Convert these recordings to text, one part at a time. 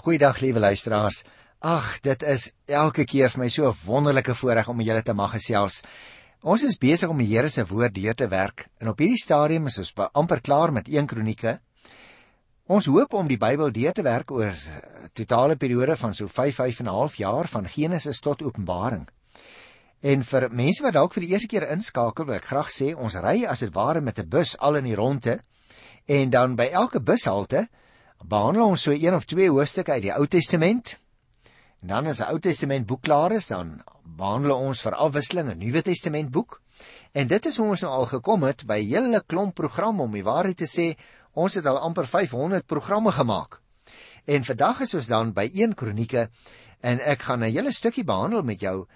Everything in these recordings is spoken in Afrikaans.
Goeiedag liewe luisteraars. Ag, dit is elke keer vir my so 'n wonderlike voorreg om julle te mag gesels. Ons is besig om die Here se woord deur te werk en op hierdie stadium is ons amper klaar met 1 Kronieke. Ons hoop om die Bybel deur te werk oor 'n totale periode van so 5 5 en 'n half jaar van Genesis tot Openbaring. En vir mense wat dalk vir die eerste keer inskakel, wil ek graag sê ons ry as dit ware met 'n bus al in die ronde en dan by elke bushalte behandel ons so een of twee hoofstukke uit die Ou Testament. En dan as die Ou Testament boek klaar is, dan behandel ons vir afwisseling 'n Nuwe Testament boek. En dit is hoe ons nou al gekom het by 'n hele klomp programme om die waarheid te sê, ons het al amper 500 programme gemaak. En vandag is ons dan by 1 Kronieke en ek gaan 'n hele stukkie behandel met jou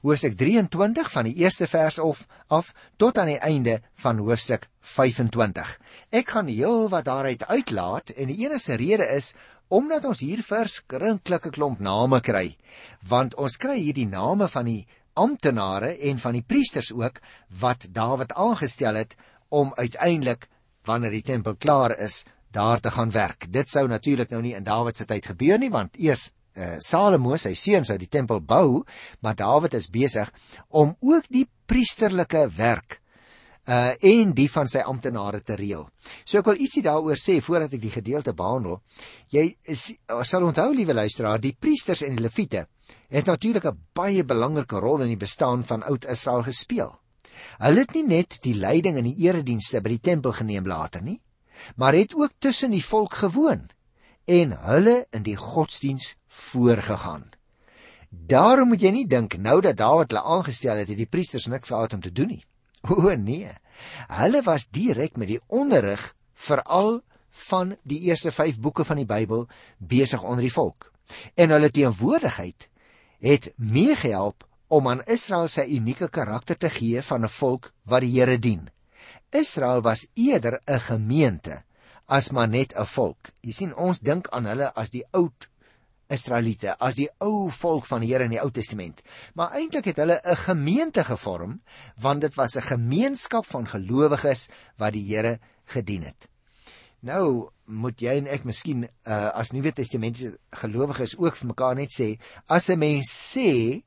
hoofstuk 23 van die eerste vers of af tot aan die einde van hoofstuk 25. Ek gaan heel wat daaruit uitlaat en die enigste rede is omdat ons hier verskriklike klomp name kry. Want ons kry hier die name van die amptenare en van die priesters ook wat Dawid aangestel het om uiteindelik wanneer die tempel klaar is daar te gaan werk. Dit sou natuurlik nou nie in Dawid se tyd gebeur nie want eers uh, Salomo sy seun sou die tempel bou, maar Dawid is besig om ook die priesterlike werk uh en die van sy amptenare te reël. So ek wil ietsie daaroor sê voordat ek die gedeelte behandel. Jy is, sal onthou liewe luisteraar, die priesters en die leviete het natuurlik 'n baie belangrike rol in die bestaan van oud Israel gespeel. Hulle het nie net die leiding in die eredienste by die tempel geneem later nie, maar het ook tussen die volk gewoon en hulle in die godsdiens voorgegaan. Daarom moet jy nie dink nou dat Dawid hulle aangestel het, het die priesters niks gehad om te doen nie. O nee. Hulle was direk met die onderrig veral van die eerste 5 boeke van die Bybel besig onder die volk. En hulle teenwoordigheid het meegehelp om aan Israel sy unieke karakter te gee van 'n volk wat die Here dien. Israel was eerder 'n gemeente as maar net 'n volk. Jy sien ons dink aan hulle as die oud Israeliete, as die ou volk van die Here in die Ou Testament. Maar eintlik het hulle 'n gemeente gevorm want dit was 'n gemeenskap van gelowiges wat die Here gedien het. Nou moet jy en ek miskien uh, as Nuwe Testamentiese gelowiges ook vir mekaar net sê, as 'n mens sê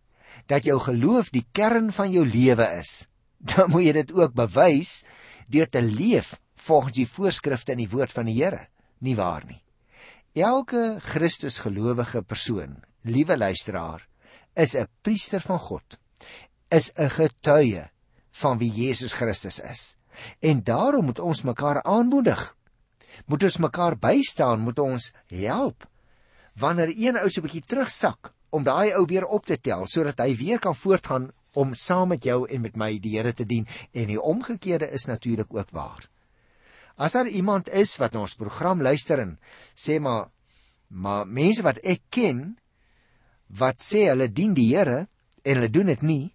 dat jou geloof die kern van jou lewe is, dan moet jy dit ook bewys deur te leef volgens die voorskrifte in die woord van die Here, nie waar nie? Elke Christusgelowige persoon, liewe luisteraar, is 'n priester van God, is 'n getuie van wie Jesus Christus is. En daarom moet ons mekaar aanmoedig. Moet ons mekaar bystaan, moet ons help wanneer een ou so 'n bietjie terugsak om daai ou weer op te tel sodat hy weer kan voortgaan om saam met jou en met my die Here te dien en die omgekeerde is natuurlik ook waar. As daar iemand is wat na ons program luister en sê maar maar mense wat ek ken wat sê hulle dien die Here en hulle doen dit nie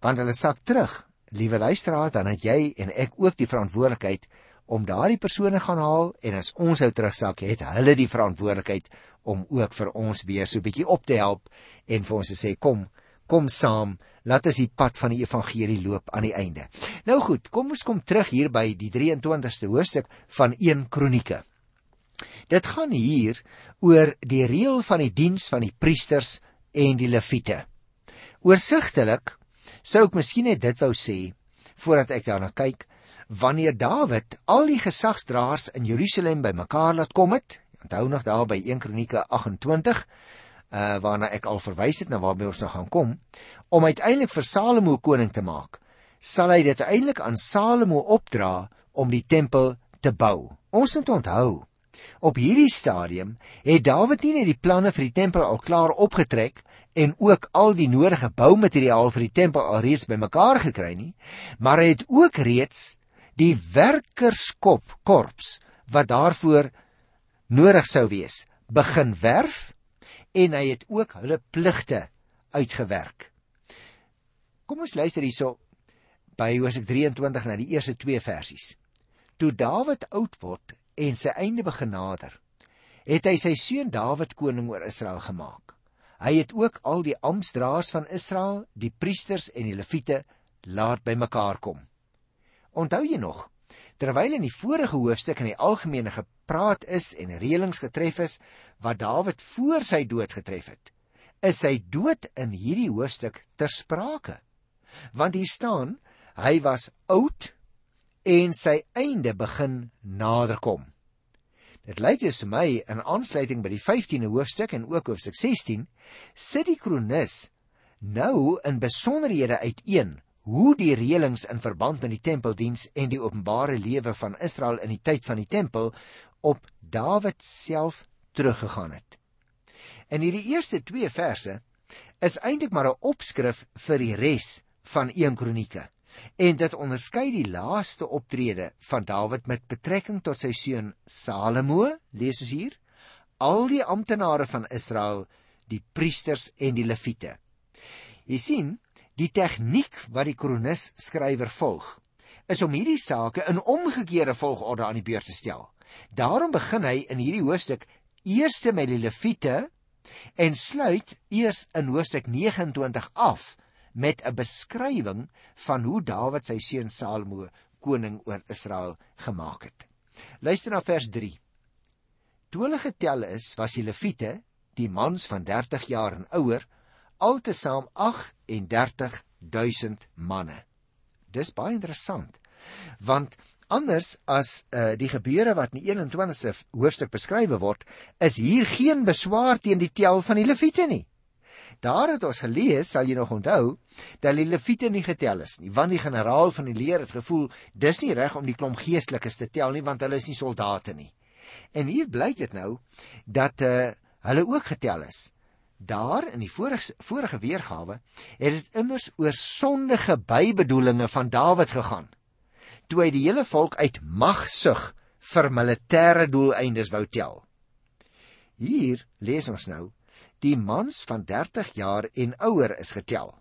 want hulle sak terug. Liewe luisteraar, dan het jy en ek ook die verantwoordelikheid om daardie persone gaan haal en as ons hou terugsak, het hulle die verantwoordelikheid om ook vir ons weer so 'n bietjie op te help en vir ons te sê kom, kom saam, laat ons die pad van die evangelie loop aan die einde. Nou goed, kom ons kom terug hier by die 23ste hoofstuk van 1 Kronieke. Dit gaan hier oor die reël van die diens van die priesters en die leviete. Oorsigtelik sou ek miskien net dit wou sê voordat ek daarna kyk, wanneer Dawid al die gesagsdraers in Jerusalem bymekaar laat kom het, onthou nog daar by 1 Kronieke 28, uh waarna ek al verwys het na waarby ons nou gaan kom, om uiteindelik vir Salomo koning te maak, sal hy dit uiteindelik aan Salomo opdra om die tempel te bou. Ons moet onthou, op hierdie stadium het Dawid nie net die planne vir die tempel al klaar opgetrek en ook al die nodige boumateriaal vir die tempel alreeds bymekaar gekry nie, maar hy het ook reeds die werkerskop korps wat daarvoor nodig sou wees, begin werf en hy het ook hulle pligte uitgewerk. Kom ons luister hierso by Hosea 23 na die eerste 2 versies. Toe Dawid oud word en sy einde begin nader, het hy sy seun Dawid koning oor Israel gemaak. Hy het ook al die amptdraers van Israel, die priesters en die leviete laat bymekaar kom. Onthou jy nog? Terwyl in die vorige hoofstuk in die algemene gepraat is en reëlings getref is wat Dawid voor sy dood getref het, is sy dood in hierdie hoofstuk ter sprake. Want hier staan hy was oud en sy einde begin naderkom. Dit lyk dus vir my in aansluiting by die 15de hoofstuk en ook hoofstuk 16 sit die kronikus nou in besonderhede uiteen hoe die reëlings in verband met die tempeldiens en die openbare lewe van Israel in die tyd van die tempel op Dawid self teruggegaan het. In hierdie eerste 2 verse is eintlik maar 'n opskrif vir die res van 1 Kronieke. En dit onderskei die laaste optrede van Dawid met betrekking tot sy seun Salomo, lees ons hier, al die amptenare van Israel, die priesters en die leviete. Jy sien, die tegniek wat die kronikus skrywer volg, is om hierdie sake in omgekeerde volgorde aan die beurt te stel. Daarom begin hy in hierdie hoofstuk eers met die leviete en sluit eers in hoofstuk 29 af met 'n beskrywing van hoe Dawid sy seun Salomo koning oor Israel gemaak het. Luister na vers 3. Toe hulle getel is, was die leviete, die mans van 30 jaar en ouer, altesaam 38000 manne. Dis baie interessant. Want anders as uh, die gebeure wat in die 21ste hoofstuk beskryf word, is hier geen beswaar teen die tel van die leviete nie. Daar het ons gelees, sal jy nog onthou, dat die leviete nie getel is nie, want die generaal van die leer het gevoel dis nie reg om die klomp geestelikes te tel nie want hulle is nie soldate nie. En hier blyk dit nou dat uh, hulle ook getel is. Daar in die vorige vorige weergawe het dit immers oor sondige bybedoelinge van Dawid gegaan. Toe hy die hele volk uit magsug vir militêre doeleindes wou tel. Hier lees ons nou die mans van 30 jaar en ouer is getel.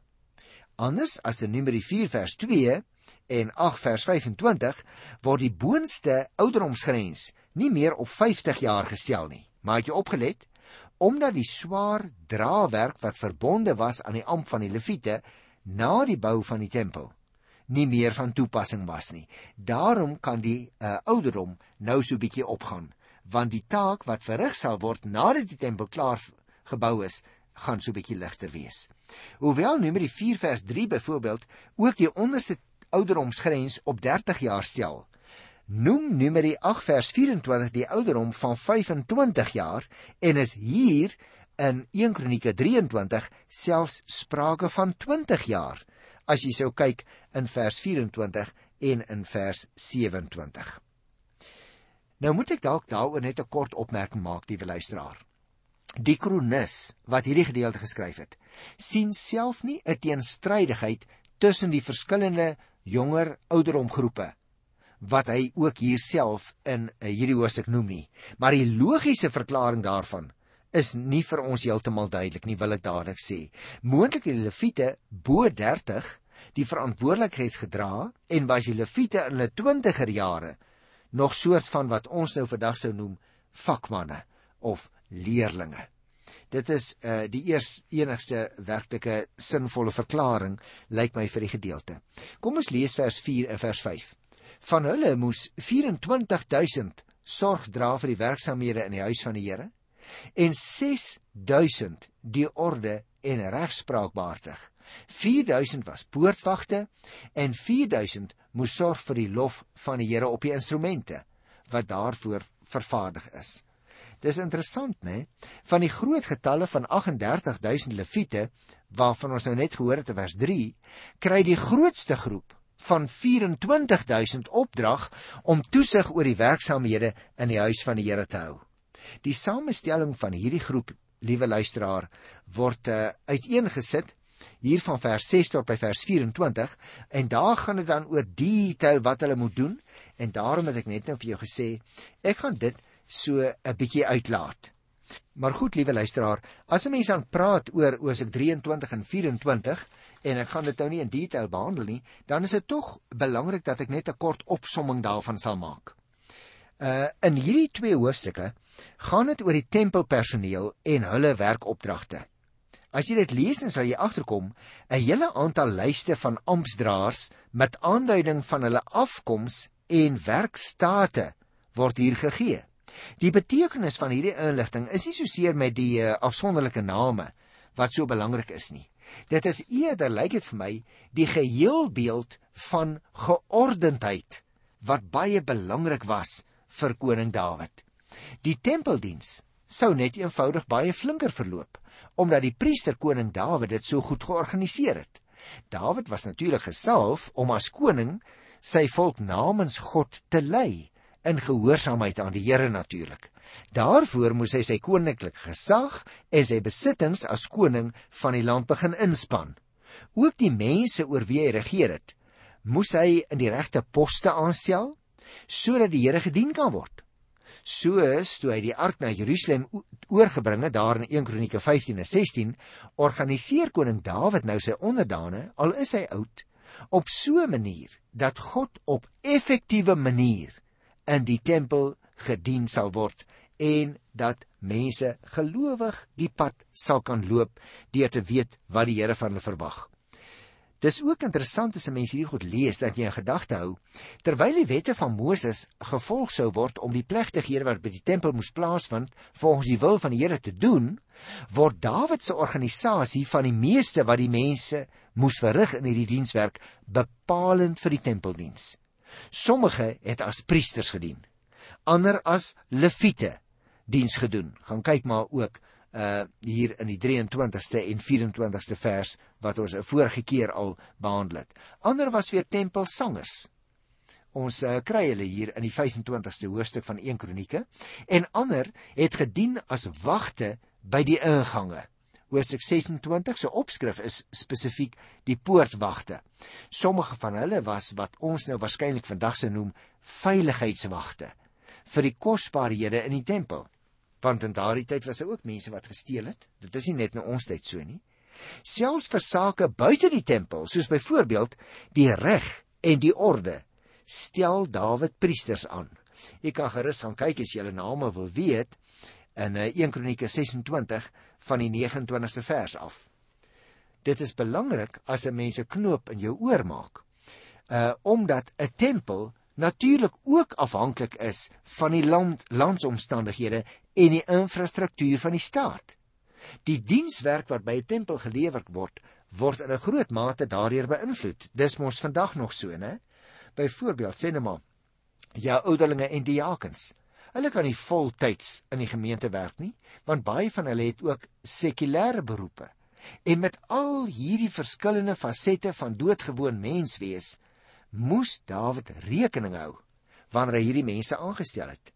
Anders as in Numeri 4 vers 2 en 8 vers 25 word die boonste ouderdomsgrens nie meer op 50 jaar gestel nie. Maar het jy opgelet? Omdat die swaar drawerk wat verbonde was aan die amp van die leviete na die bou van die tempel nie meer van toepassing was nie. Daarom kan die uh, ouderdom nou so bietjie opgaan, want die taak wat verrig sal word nadat die tempel klaar gebou is, gaan so bietjie ligter wees. Hoewel Numeri 4 vers 3 byvoorbeeld ook die onderste ouderdomsgrens op 30 jaar stel, noem Numeri 8 vers 24 die ouderdom van 25 jaar en is hier in 1 Kronieke 23 selfs sprake van 20 jaar as jy sou kyk in vers 24 en in vers 27. Nou moet ek dalk daaroor net 'n kort opmerking maak, liewe luisteraar. Die kronikus wat hierdie gedeelte geskryf het, sien self nie 'n teenstrydigheid tussen die verskillende jonger ouderdomgroepe wat hy ook hier self in eh, hierdie hoofstuk noem nie. Maar die logiese verklaring daarvan is nie vir ons heeltemal duidelik nie, wil ek dadelik sê. Moontlik die leviete bo 30 die verantwoordelikheid gedra en was die leviete in hulle 20er jare nog soort van wat ons nou vandag sou noem vakmanne of leerlinge. Dit is uh die eers enigste werklike sinvolle verklaring lyk my vir die gedeelte. Kom ons lees vers 4 en vers 5. Van hulle moes 24000 sorg dra vir die werksamehede in die huis van die Here en 6000 die orde en regspraak behartig. 4000 was poortwagte en 4000 moes sorg vir die lof van die Here op die instrumente wat daarvoor vervaardig is. Dis interessant, né? Van die groot getalle van 38000 leviete waarvan ons nou net gehoor het in vers 3, kry die grootste groep van 24000 opdrag om toesig oor die werksamehede in die huis van die Here te hou. Die samestelling van hierdie groep, liewe luisteraar, word uh, uiteengesit hier van vers 6 tot by vers 24 en daar gaan dit dan oor detail wat hulle moet doen en daarom het ek net nou vir jou gesê ek gaan dit so 'n bietjie uitlaat. Maar goed, liewe luisteraar, as 'n mens dan praat oor Osek 23 en 24 en ek gaan dit nou nie in detail behandel nie, dan is dit tog belangrik dat ek net 'n kort opsomming daarvan sal maak. Uh in hierdie twee hoofstukke gaan dit oor die tempelpersoneel en hulle werkopdragte. As jy dit lees, dan sal jy agterkom 'n hele aantal lyste van amptdraers met aanduiding van hulle afkoms en werkstate word hier gegee. Die betekenis van hierdie inligting is nie so seer met die uh, afsonderlike name wat so belangrik is nie. Dit is eerder lyk dit vir my die geheelbeeld van geordendheid wat baie belangrik was vir koning Dawid. Die tempeldiens sou net eenvoudig baie flinker verloop omdat die priester koning Dawid dit so goed georganiseer het. Dawid was natuurlik gesalf om as koning sy volk namens God te lei in gehoorsaamheid aan die Here natuurlik. Daarvoor moes hy sy koninklike gesag en sy besittings as koning van die land begin inspann. Ook die mense oor wie hy regeer het, moes hy in die regte poste aanstel sodat die Here gedien kan word. Soos toe hy die ark na Jerusalem oorgebring het daar in 1 Kronieke 15 en 16, organiseer koning Dawid nou sy onderdane, al is hy oud, op so 'n manier dat God op effektiewe manier in die tempel gedien sal word en dat mense gelowig die pad sal kan loop deur te weet wat die Here van hulle verwag. Dis ook interessant as 'n mens hierdie goed lees dat jy 'n gedagte hou terwyl die wette van Moses gevolg sou word om die plegtighede wat by die tempel moes plaasvind volgens die wil van die Here te doen, word Dawid se organisasie van die meeste wat die mense moes verrig in hierdie dienswerk bepalend vir die tempeldiens. Sommige het as priesters gedien, ander as leviete diens gedoen. Gaan kyk maar ook uh hier in die 23ste en 24ste vers wat ons 'n vorige keer al behandel het. Ander was weer tempelsangers. Ons uh, kry hulle hier in die 25ste hoofstuk van 1 Kronieke en ander het gedien as wagte by die ingange hoofstuk 26 se opskrif is spesifiek die poortwagte. Sommige van hulle was wat ons nou waarskynlik vandag se noem veiligheidswagte vir die kosbarehede in die tempel. Want in daardie tyd was daar ook mense wat gesteel het. Dit is nie net in ons tyd so nie. Selfs vir sake buite die tempel, soos byvoorbeeld die reg en die orde, stel Dawid priesters aan. Ek kan gerus gaan kyk as jy hulle name wil weet in 1 eh, Kronieke 26 van die 29ste vers af. Dit is belangrik as 'n mens 'n knoop in jou oor maak. Uh omdat 'n tempel natuurlik ook afhanklik is van die land landsomstandighede en die infrastruktuur van die staat. Die dienswerk wat by 'n tempel gelewer word, word in 'n groot mate daardeur beïnvloed. Dis mos vandag nog so, né? Byvoorbeeld, sê net maar, ja, ouderlinge en diakens. Hulle kan nie voltyds in die gemeente werk nie, want baie van hulle het ook sekulêre beroepe. En met al hierdie verskillende fasette van doodgewoon mens wees, moes Dawid rekening hou wanneer hy hierdie mense aangestel het.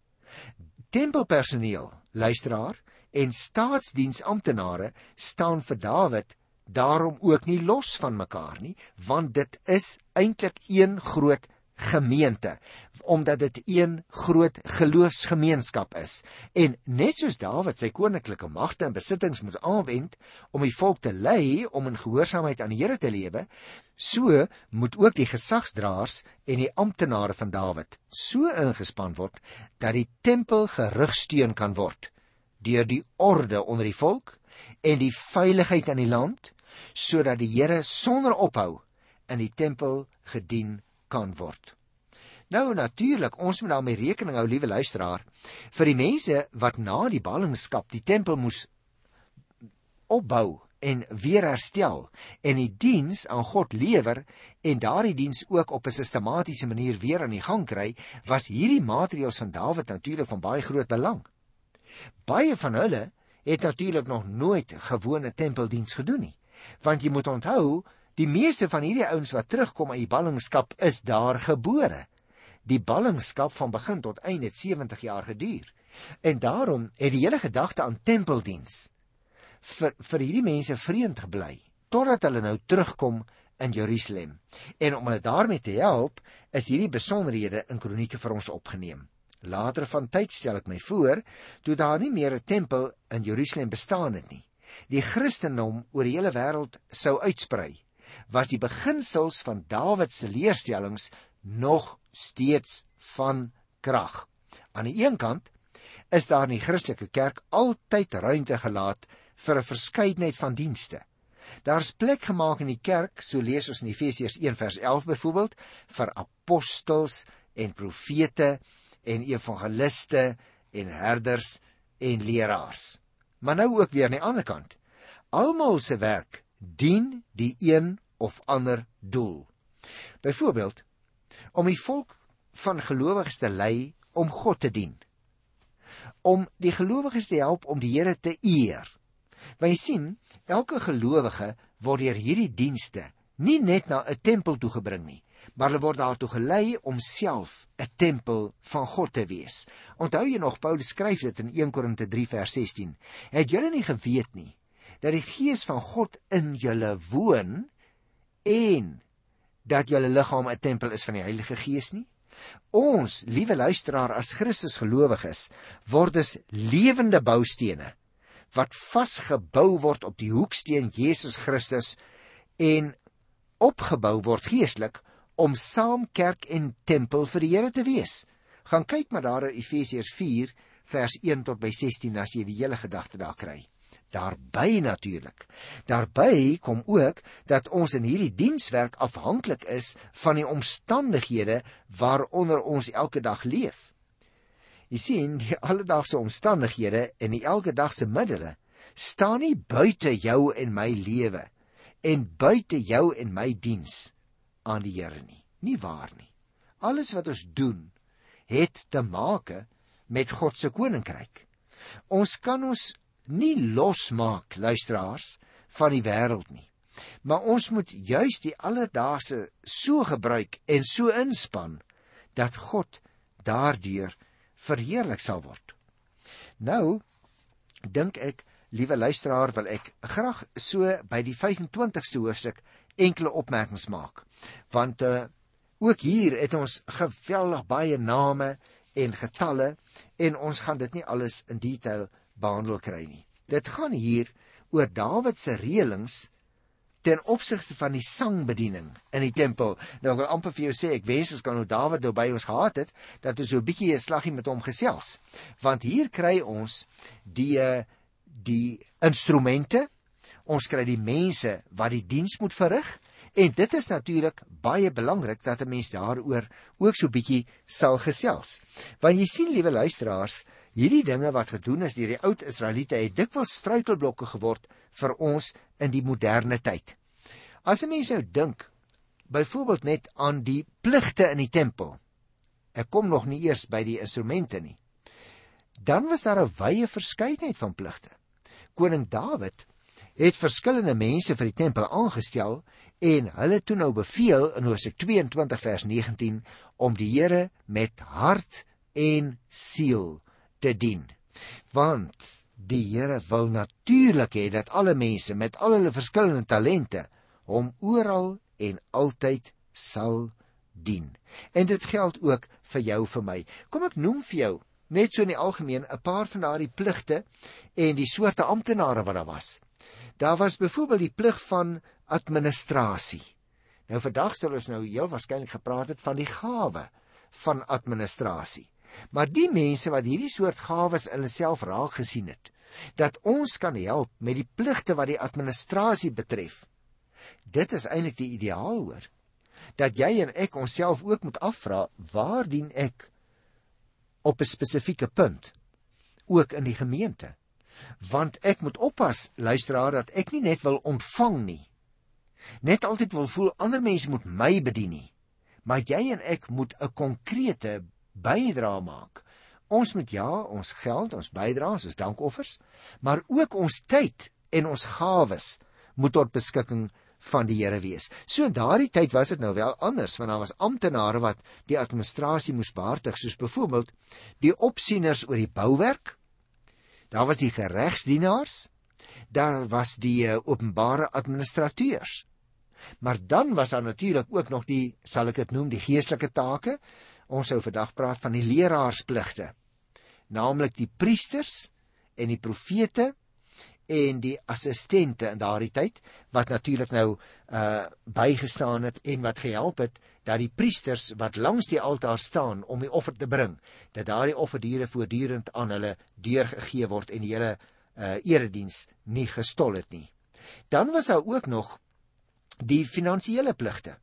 Tempelpersoneel, luisteraar, en staatsdiensamptenare staan vir Dawid daarom ook nie los van mekaar nie, want dit is eintlik een groot gemeente omdat dit een groot geloofsgemeenskap is. En net soos Dawid sy koninklike magte en besittings moet aanwend om die volk te lei om in gehoorsaamheid aan die Here te lewe so moet ook die gesagsdraers en die amptenare van Dawid so ingespan word dat die tempel gerugsteun kan word deur die orde onder die volk en die veiligheid aan die land sodat die Here sonder ophou in die tempel gedien kan word. Nou natuurlik, ons moet daarmee rekening hou, liewe luisteraar, vir die mense wat na die ballingskap die tempel moes opbou en weer herstel en die diens aan God lewer en daardie diens ook op 'n sistematiese manier weer aan die gang kry, was hierdie maatreëls van Dawid natuurlik van baie groot belang. Baie van hulle het natuurlik nog nooit gewone tempeldiens gedoen nie. Want jy moet onthou, Die meeste van hierdie ouens wat terugkom uit die ballingskap is daar gebore. Die ballingskap van begin tot einde het 70 jaar geduur. En daarom het die hele gedagte aan tempeldiens vir vir hierdie mense vreemd gebly totdat hulle nou terugkom in Jerusalem. En om hulle daarmee te help, is hierdie besonderhede in kronieke vir ons opgeneem. Later van tyd stel ek my voor, toe daar nie meer 'n tempel in Jerusalem bestaan het nie. Die Christendom oor die hele wêreld sou uitsprei was die beginsels van Dawid se leerstellings nog steeds van krag. Aan die een kant is daar in die Christelike kerk altyd ruimte gelaat vir 'n verskeidenheid van dienste. Daar's plek gemaak in die kerk, so lees ons in Efesiërs 1 vers 11 byvoorbeeld, vir apostels en profete en evangeliste en herders en leraars. Maar nou ook weer aan die ander kant. Almal se werk dien die een of ander doel. Byvoorbeeld om die volk van gelowiges te lei om God te dien. Om die gelowiges te help om die Here te eer. Jy sien, elke gelowige word deur hierdie dienste nie net na 'n tempel toe gebring nie, maar hulle word daartoe gelei om self 'n tempel van God te wees. Onthou jy nog Paulus skryf dit in 1 Korinte 3 vers 16. Het julle nie geweet nie dat die gees van God in julle woon en dat julle liggaam 'n tempel is van die Heilige Gees nie? Ons, liewe luisteraar, as Christus gelowiges, word as lewende boustene wat vasgebou word op die hoeksteen Jesus Christus en opgebou word geestelik om saam kerk en tempel vir die Here te wees. Gaan kyk maar daar in Efesiërs 4 vers 1 tot by 16 as jy die hele gedagte daar kry. Daarby natuurlik. Daarby kom ook dat ons in hierdie dienswerk afhanklik is van die omstandighede waaronder ons elke dag leef. Jy sien, die alledaagse omstandighede en die elke dag se middele staan nie buite jou en my lewe en buite jou en my diens aan die Here nie. Nie waar nie. Alles wat ons doen, het te maak met God se koninkryk. Ons kan ons nie losmaak luisteraars van die wêreld nie. Maar ons moet juis die alledaagse so gebruik en so inspann dat God daardeur verheerlik sal word. Nou dink ek, liewe luisteraar, wil ek graag so by die 25ste hoofstuk enkele opmerkings maak. Want uh ook hier het ons geweldig baie name en getalle en ons gaan dit nie alles in detail behandel kry nie. Dit gaan hier oor Dawid se reëlings ten opsigte van die sangbediening in die tempel. Nou ek wil amper vir jou sê ek wens ons kan nou Dawid nou by ons gehad het dat ons so 'n bietjie 'n slaggie met hom gesels. Want hier kry ons die die instrumente, ons kry die mense wat die diens moet verrig en dit is natuurlik baie belangrik dat 'n mens daaroor ook so bietjie sal gesels. Want jy sien liewe luisteraars, Hierdie dinge wat gedoen is deur die oud Israeliete het dikwels struikelblokke geword vir ons in die moderne tyd. As 'n mens nou dink byvoorbeeld net aan die pligte in die tempel. Ek kom nog nie eers by die instrumente nie. Dan was daar 'n wye verskeidenheid van pligte. Koning Dawid het verskillende mense vir die tempel aangestel en hulle toe nou beveel in Hosea 22 vers 19 om die Here met hart en siel te dien. Want die Here wil natuurlik hê dat alle mense met al hulle verskillende talente hom oral en altyd sal dien. En dit geld ook vir jou vir my. Kom ek noem vir jou net so in die algemeen 'n paar van daardie pligte en die soorte amptenare wat daar was. Daar was byvoorbeeld die plig van administrasie. Nou vandag sal ons nou heel waarskynlik gepraat het van die gawe van administrasie. Maar die mense wat hierdie soort gawes in hulself raak gesien het, dat ons kan help met die pligte wat die administrasie betref. Dit is eintlik die ideaal hoor. Dat jy en ek onsself ook moet afvra, waar dien ek op 'n spesifieke punt ook in die gemeente? Want ek moet oppas, luisteraar, dat ek nie net wil ontvang nie. Net altyd wil voel ander mense moet my bedien nie. Maar jy en ek moet 'n konkrete bydra maak. Ons moet ja, ons geld, ons bydraes, ons dankoffers, maar ook ons tyd en ons gawes moet tot beskikking van die Here wees. So in daardie tyd was dit nou wel anders want daar was amptenare wat die administrasie moes behartig soos byvoorbeeld die opsieners oor die bouwerk. Daar was die geregsdienaars. Daar was die uh, openbare administrateurs. Maar dan was daar natuurlik ook nog die sal ek dit noem die geestelike take Ons sou vandag praat van die leraarspligte, naamlik die priesters en die profete en die assistente in daardie tyd wat natuurlik nou uh bygestaan het en wat gehelp het dat die priesters wat langs die altaar staan om die offer te bring dat daardie offerdiere voortdurend aan hulle deurgegee word en die hele uh erediens nie gestol het nie. Dan was daar ook nog die finansiële pligte.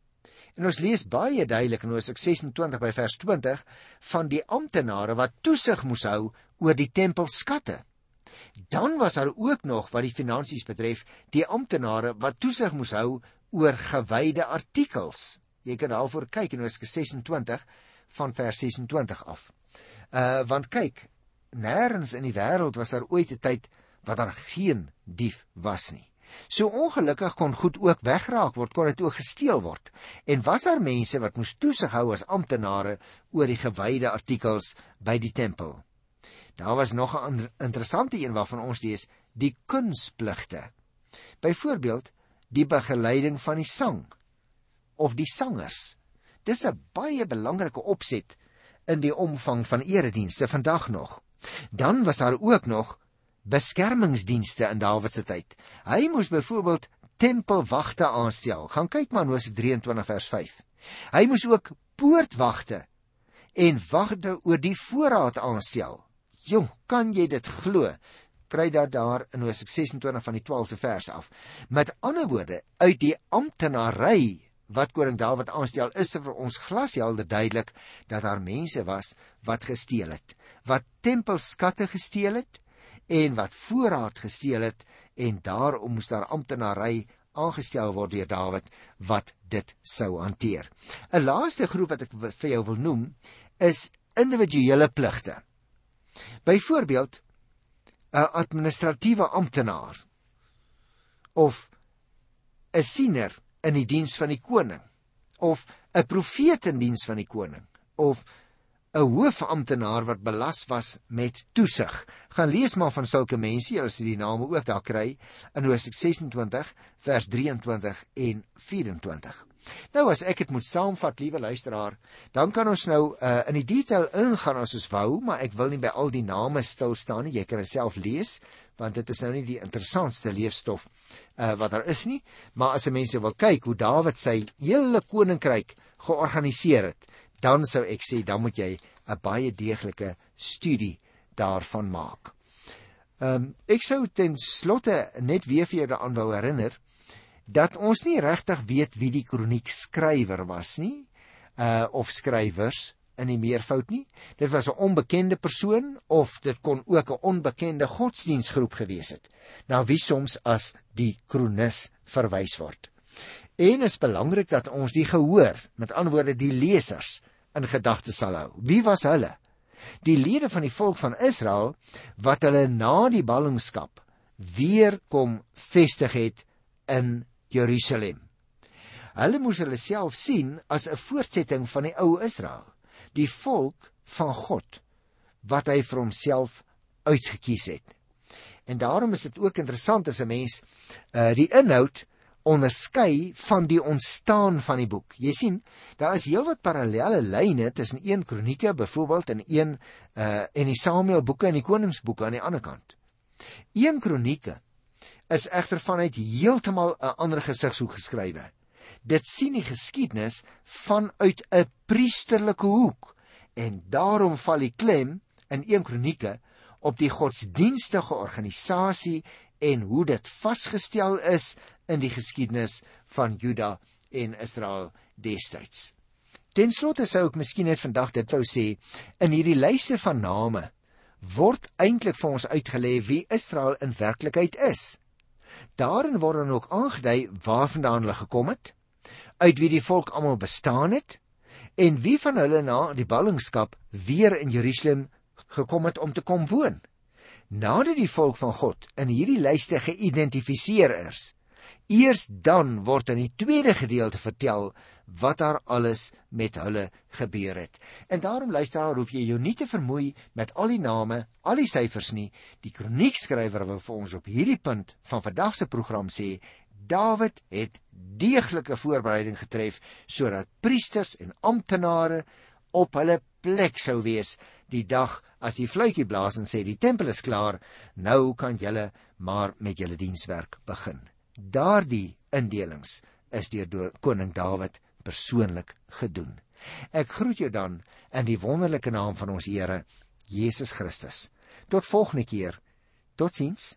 En ons lees baie duidelik in Hosea 26 by vers 20 van die amptenare wat toesig moes hou oor die tempelskatte. Dan was daar ook nog wat die finansies betref, die amptenare wat toesig moes hou oor gewyde artikels. Jy kan daarvoor kyk in Hosea 26 van vers 26 af. Uh want kyk, nêrens in die wêreld was daar ooit 'n tyd wat daar geen dief was nie. So ongelukkig kon goed ook wegraak word, kon dit ook gesteel word. En was daar mense wat moes toesig hou as amptenare oor die gewyde artikels by die tempel. Daar was nog 'n interessante een waarvan ons lees, die kunspligte. Byvoorbeeld, die begeleiding van die sang of die sangers. Dis 'n baie belangrike opset in die omvang van eredienste vandag nog. Dan was daar ook nog beskermingsdienste in Dawid se tyd. Hy moes byvoorbeeld tempelwagte aanstel. Gaan kyk maar Hosea 23 vers 5. Hy moes ook poortwagte en wagte oor die voorraad aanstel. Jong, kan jy dit glo? Kry dat daar in Hosea 26 van die 12de vers af. Met ander woorde, uit die amptenary wat koning Dawid aanstel, is vir ons glashelder duidelik dat daar mense was wat gesteel het, wat tempelskatte gesteel het en wat voorraad gesteel het en daarom moes daar amptenary aangestel word deur Dawid wat dit sou hanteer. 'n Laaste groep wat ek vir jou wil noem is individuele pligte. Byvoorbeeld 'n administratiewe amptenaar of 'n siener in die diens van die koning of 'n profeet in diens van die koning of 'n hoofamptenaar wat belas was met toesig. Gaan lees maar van sulke mense, jy sal die name ook daar kry in Hosea 26 vers 23 en 24. Nou as ek dit moet saamvat, liewe luisteraar, dan kan ons nou uh, in die detail ingaan as ons wou, maar ek wil nie by al die name stil staan nie. Jy kan dit self lees want dit is nou nie die interessantste leefstof uh, wat daar is nie, maar as mense wil kyk hoe Dawid sy hele koninkryk georganiseer het, dan sou ek sê dan moet jy 'n baie deeglike studie daarvan maak. Ehm um, ek sou ten slotte net weer vir jou daaraan wou herinner dat ons nie regtig weet wie die kroniek skrywer was nie, uh of skrywers in die meervoud nie. Dit was 'n onbekende persoon of dit kon ook 'n onbekende godsdiensgroep gewees het na wie soms as die kronikus verwys word. En is belangrik dat ons die gehoor, met ander woorde die lesers in gedagte sal hou. Wie was hulle? Die lede van die volk van Israel wat hulle na die ballingskap weer kom vestig het in Jerusalem. Hulle moes hulle self sien as 'n voortsetting van die ou Israel, die volk van God wat hy vir homself uitgekies het. En daarom is dit ook interessant as 'n mens uh die inhoud onderskei van die ontstaan van die boek. Jy sien, daar is heelwat parallelle lyne tussen 1 Kronieke byvoorbeeld en 1 uh en die Samuel boeke en die Koningsboeke aan die ander kant. 1 Kronieke is egter vanuit heeltemal 'n ander gesigshoek geskrywe. Dit sien die geskiedenis vanuit 'n priesterlike hoek en daarom val die klem in 1 Kronieke op die godsdienstige organisasie en hoe dit vasgestel is in die geskiedenis van Juda en Israel destyds. Ten slotte sou ek miskien net vandag dit wou sê, in hierdie lyste van name word eintlik vir ons uitgelê wie Israel in werklikheid is. Daarin word dan ook aangedui waarvandaan hulle gekom het, uit wie die volk almal bestaan het en wie van hulle na die ballingskap weer in Jerusalem gekom het om te kom woon. Nadat die volk van God in hierdie lyste geïdentifiseer is, Eers dan word in die tweede gedeelte vertel wat daar alles met hulle gebeur het. En daarom luisteraar, hoef jy jou nie te vermoei met al die name, al die syfers nie. Die kroniekskrywer wil vir ons op hierdie punt van vandag se program sê, Dawid het deeglike voorbereiding getref sodat priesters en amptenare op hulle plek sou wees die dag as die fluitjie blaas en sê die tempel is klaar, nou kan julle maar met julle dienswerk begin. Daardie indelings is deur koning Dawid persoonlik gedoen. Ek groet jou dan in die wonderlike naam van ons Here Jesus Christus. Tot volgende keer. Totsiens.